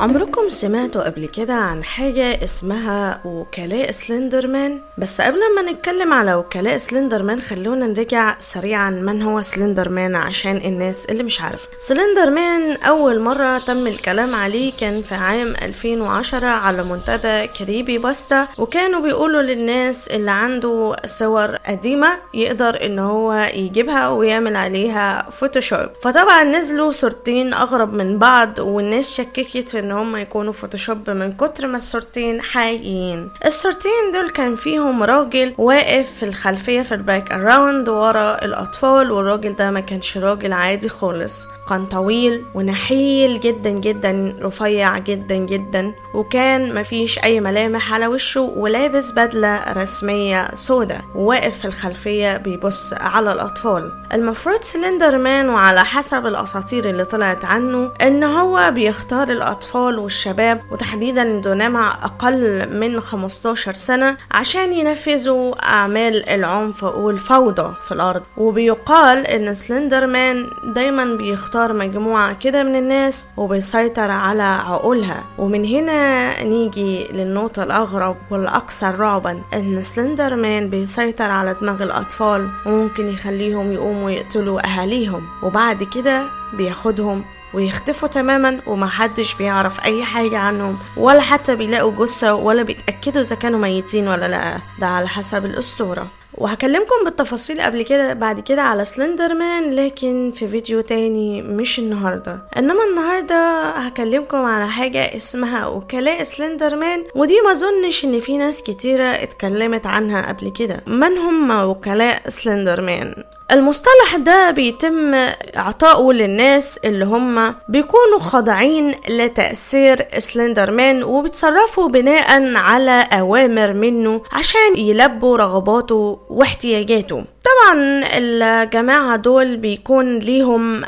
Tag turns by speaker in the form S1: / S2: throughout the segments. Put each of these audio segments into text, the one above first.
S1: عمركم سمعتوا قبل كده عن حاجة اسمها وكلاء سلندرمان؟ بس قبل ما نتكلم على وكلاء سلندرمان خلونا نرجع سريعا من هو سلندرمان عشان الناس اللي مش عارفة سلندرمان أول مرة تم الكلام عليه كان في عام 2010 على منتدى Creepypasta وكانوا بيقولوا للناس اللي عنده صور قديمة يقدر إن هو يجيبها ويعمل عليها Photoshop فطبعا نزلوا صورتين أغرب من بعض والناس شككت في إن هم يكونوا Photoshop من كتر ما الصورتين حقيقيين. الصورتين دول كان فيهم راجل واقف في الخلفية في ال background ورا الأطفال والراجل ده ما كانش راجل عادي خالص. كان طويل ونحيل جدا جدا رفيع جدا جدا وكان مفيش أي ملامح على وشه ولابس بدلة رسمية سودا وواقف في الخلفية بيبص على الأطفال. المفروض سلندر مان وعلى حسب الأساطير اللي طلعت عنه إن هو بيختار الأطفال والشباب وتحديدا دون مع أقل من 15 سنة عشان ينفذوا أعمال العنف والفوضى في الأرض. وبيقال إن سلندر مان دايما بيختار مجموعة كده من الناس وبيسيطر على عقولها. ومن هنا نيجي للنقطة الأغرب والأكثر رعبا إن سلندر مان بيسيطر على دماغ الأطفال وممكن يخليهم يقوموا يقتلوا أهاليهم وبعد كده بياخدهم ويختفوا تماما ومحدش بيعرف أي حاجة عنهم ولا حتى بيلاقوا جثة ولا بيتأكدوا إذا كانوا ميتين ولا لأ. ده على حسب الأسطورة. وهكلمكم بالتفاصيل قبل كده بعد كده على سلندر مان لكن في فيديو تاني مش النهاردة. إنما النهاردة هكلمكم على حاجة اسمها وكلاء سلندر مان ودي ما أظنش إن في ناس كتيرة اتكلمت عنها قبل كده. من هم وكلاء سلندر مان المصطلح ده بيتم اعطائه للناس اللي هم بيكونوا خاضعين لتأثير سلندر مان وبيتصرفوا بناء على أوامر منه عشان يلبوا رغباته واحتياجاته طبعا الجماعة دول بيكون ليهم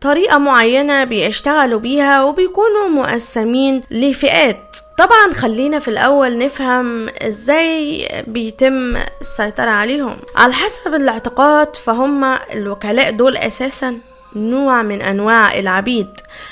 S1: طريقة معينة بيشتغلوا بيها وبيكونوا مقسمين لفئات. طبعا خلينا في الأول نفهم إزاي بيتم السيطرة عليهم. على حسب الاعتقاد فهم الوكلاء دول أساسا. نوع من أنواع العبيد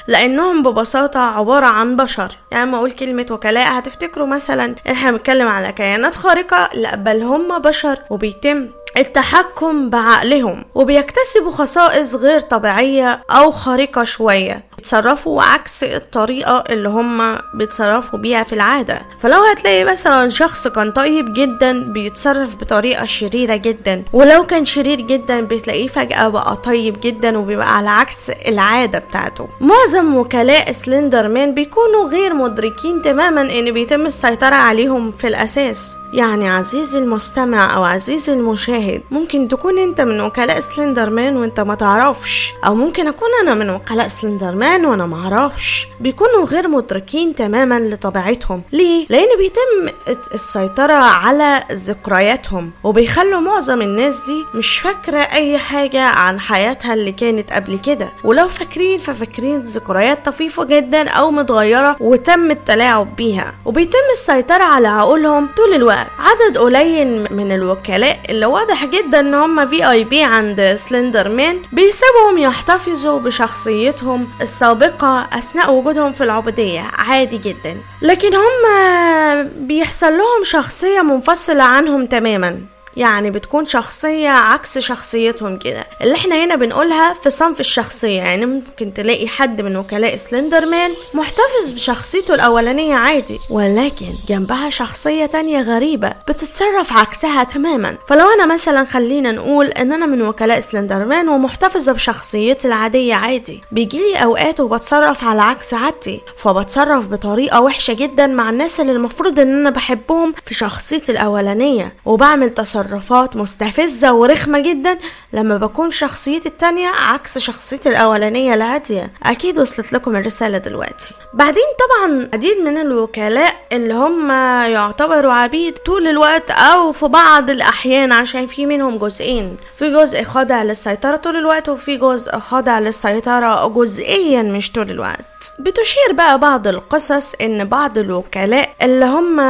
S1: لأنهم ببساطة عبارة عن بشر. يعني ما أقول كلمة وكلاء هتفتكروا مثلا إحنا بنتكلم على كيانات خارقة لأ بل هم بشر وبيتم التحكم بعقلهم وبيكتسبوا خصائص غير طبيعية أو خارقة شوية. بيتصرفوا عكس الطريقة اللي هم بيتصرفوا بيها في العادة. فلو هتلاقي مثلا شخص كان طيب جدا بيتصرف بطريقة شريرة جدا. ولو كان شرير جدا بتلاقيه فجأة بقى طيب جدا وبيبقى على عكس العادة بتاعته. معظم وكلاء سلندر مان بيكونوا غير مدركين تماما إن بيتم السيطرة عليهم في الأساس. يعني عزيزي المستمع أو عزيزي المشاهد ممكن تكون أنت من وكلاء سلندر مان وأنت ما تعرفش. أو ممكن أكون أنا من وكلاء سلندر مان كمان وأنا معرفش. بيكونوا غير مدركين تماما لطبيعتهم. ليه؟ لأن بيتم السيطرة على ذكرياتهم وبيخلوا معظم الناس دي مش فاكرة أي حاجة عن حياتها اللي كانت قبل كده. ولو فاكرين ففاكرين ذكريات طفيفة جدا أو متغيرة وتم التلاعب بيها. وبيتم السيطرة على عقولهم طول الوقت. عدد قليل من الوكلاء اللي واضح جدا إن هم VIP عند سلندر مان بيسيبهم يحتفظوا بشخصيتهم السابقة أثناء وجودهم في العبودية. عادي جدا. لكن هم بيحصل لهم شخصية منفصلة عنهم تماما. يعني بتكون شخصية عكس شخصيتهم كده. اللي إحنا هنا بنقولها انفصام الشخصية يعني ممكن تلاقي حد من وكلاء سلندر مان محتفظ بشخصيته الأولانية عادي ولكن جنبها شخصية تانية غريبة بتتصرف عكسها تماما. فلو أنا مثلا خلينا نقول إن أنا من وكلاء سلندر مان ومحتفظة بشخصيتي العادية عادي بيجيلي أوقات وبتصرف على عكس عادتي فبتصرف بطريقة وحشة جدا مع الناس اللي المفروض إن أنا بحبهم في شخصيتي الأولانية وبعمل تصرف تصرفات مستفزة ورخمة جدا لما بكون شخصيتي التانية عكس شخصيتي الأولانية العادية أكيد وصلت لكم الرسالة دلوقتي. بعدين طبعا عديد من الوكلاء اللي هم يعتبروا عبيد طول الوقت أو في بعض الأحيان عشان في منهم جزئين. في جزء خاضع للسيطرة طول الوقت وفي جزء خاضع للسيطرة جزئيا مش طول الوقت. بتشير بقى بعض القصص إن بعض الوكلاء اللي هم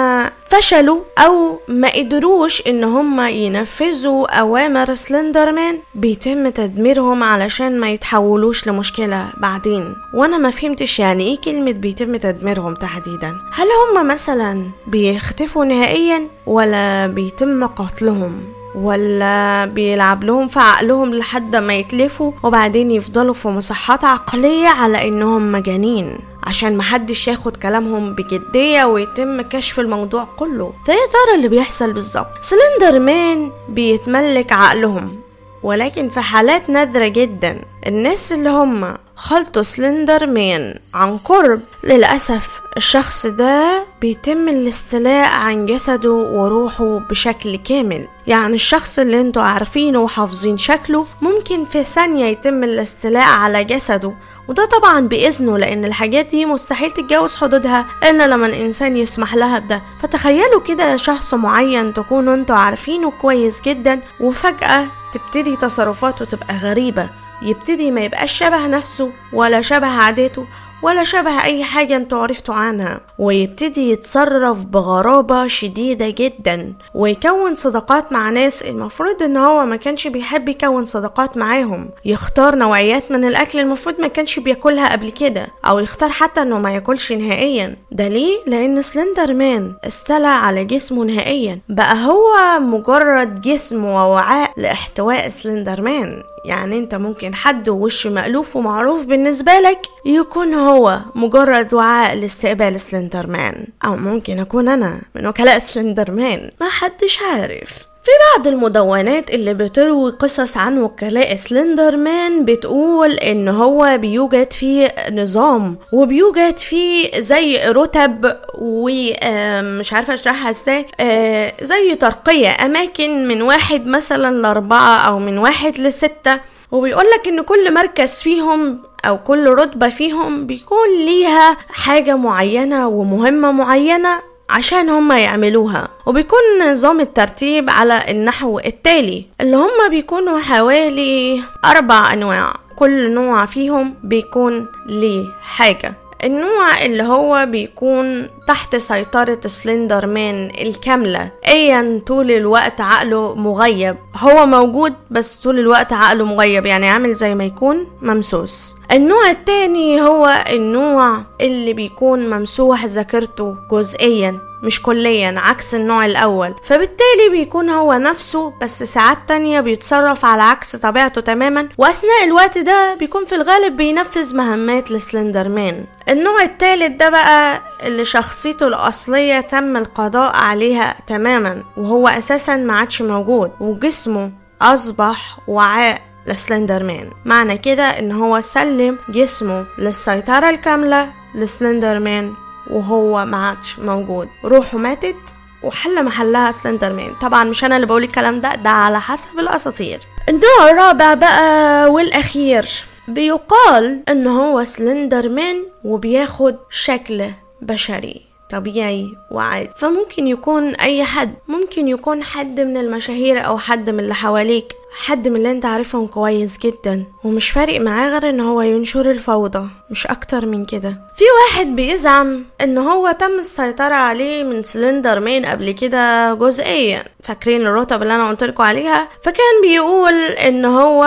S1: فشلوا أو ما قدروش إن هم هم ينفذوا أوامر سلندرمان بيتم تدميرهم علشان ما يتحولوش لمشكلة بعدين. وأنا ما فهمتش يعني إيه كلمة بيتم تدميرهم تحديدا. هل هم مثلا بيختفوا نهائيا ولا بيتم قتلهم؟ ولا بيلعب لهم في عقلهم لحد ما يتلفوا وبعدين يفضلوا في مصحات عقلية على إنهم مجانين؟ عشان محدش ياخد كلامهم بجدية ويتم كشف الموضوع كله. فيا ترى اللي بيحصل بالظبط. سلندر مان بيتملك عقلهم ولكن في حالات نادرة جدا. الناس اللي هم خلطوا سلندر مان عن قرب للأسف الشخص ده بيتم الاستيلاء عن جسده وروحه بشكل كامل. يعني الشخص اللي أنتوا عارفينه وحافظين شكله ممكن في ثانية يتم الاستيلاء على جسده وده طبعا بإذنه لأن الحاجات دي مستحيل تتجاوز حدودها إلا لما الإنسان يسمح لها بده. فتخيلوا كده شخص معين تكونوا أنتوا عارفينه كويس جدا وفجأة تبتدي تصرفاته تبقى غريبة. يبتدي ما يبقاش شبه نفسه ولا شبه عاداته ولا شبه أي حاجة أنتوا عرفتوا عنها. ويبتدي يتصرف بغرابة شديدة جدا. ويكون صداقات مع ناس المفروض إن هو ما كانش بيحب يكون صداقات معاهم. يختار نوعيات من الأكل المفروض ما كانش بياكلها قبل كده. أو يختار حتى إنه ما ياكلش نهائيا. ده ليه؟ لأن سلندر مان استلع على جسمه نهائيا. بقى هو مجرد جسم ووعاء لاحتواء سلندر مان يعني انت ممكن حد وش مألوف ومعروف بالنسبة لك يكون هو مجرد وعاء لاستقبال سلندر مان أو ممكن أكون أنا من وكلاء سلندر مان ما حدش عارف. في بعض المدونات اللي بتروي قصص عن وكلاء سلندر مان بتقول إن هو بيوجد فيه نظام وبيوجد فيه زي رتب ومش عارفة أشرحها إزاي آه، زي ترقية أماكن من واحد مثلا لأربعة أو من واحد لستة. وبيقولك إن كل مركز فيهم أو كل رتبة فيهم بيكون ليها حاجة معينة ومهمة معينة. عشان هما يعملوها وبيكون نظام الترتيب على النحو التالي اللي هما بيكونوا حوالي أربع أنواع كل نوع فيهم بيكون ليه حاجة. النوع اللي هو بيكون تحت سيطرة سلندر مان الكاملة. ايا طول الوقت عقله مغيب. هو موجود بس طول الوقت عقله مغيب يعني عامل زي ما يكون ممسوس. النوع التاني هو النوع اللي بيكون ممسوح ذاكرته جزئيا مش كليا عكس النوع الأول. فبالتالي بيكون هو نفسه بس ساعات تانية بيتصرف على عكس طبيعته تماما. وأثناء الوقت ده بيكون في الغالب بينفذ مهمات لسلندر مان النوع التالت ده بقى اللي شخصيته الأصلية تم القضاء عليها تماما وهو أساسا ما عادش موجود وجسمه أصبح وعاء لسلندر مان معنى كده إن هو سلم جسمه للسيطرة الكاملة لسلندر مان وهو ما عادش موجود. روحه ماتت وحل محلها سلندر مان طبعا مش أنا اللي بقول الكلام ده ده على حسب الأساطير. النوع الرابع بقى والأخير. بيقال ان هو سلندر مان وبياخد شكل بشري طبيعي وعادي فممكن يكون أي حد ممكن يكون حد من المشاهير أو حد من اللي حواليك. حد من اللي انت عارفهم كويس جدا ومش فارق معاه غير إن هو ينشر الفوضى مش أكتر من كده. في واحد بيزعم إن هو تم السيطرة عليه من سلندر مان قبل كده جزئيا. فاكرين الرتب اللي أنا قلتلكوا عليها؟ فكان بيقول إن هو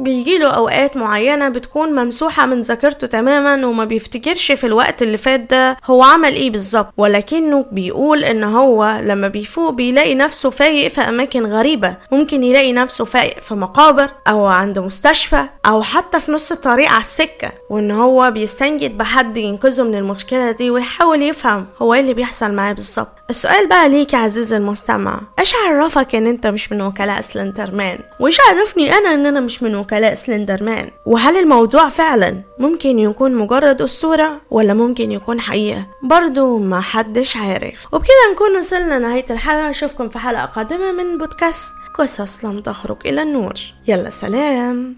S1: بيجيله أوقات معينة بتكون ممسوحة من ذاكرته تماما وما بيفتكرش في الوقت اللي فات ده هو عمل إيه بالظبط. ولكنه بيقول إن هو لما بيفوق بيلاقي نفسه فايق في أماكن غريبة ممكن يلاقي نفسه في مقابر أو عند مستشفى أو حتى في نص الطريق على السكة وإن هو بيستنجد بحد ينقذه من المشكلة دي ويحاول يفهم هو إيه اللي بيحصل معاه بالظبط. السؤال بقى ليك يا عزيزي المستمع إيش عرفك إن أنت مش من وكلاء سلندر مان وإيش عرفني أنا إن أنا مش من وكلاء سلندر مان وهل الموضوع فعلا ممكن يكون مجرد أسطورة ولا ممكن يكون حقيقة؟ برضو ما حدش عارف. وبكده نكون وصلنا نهاية الحلقة أشوفكم في حلقة قادمة من بودكاست قصص لم تخرج إلى النور. يلا سلام.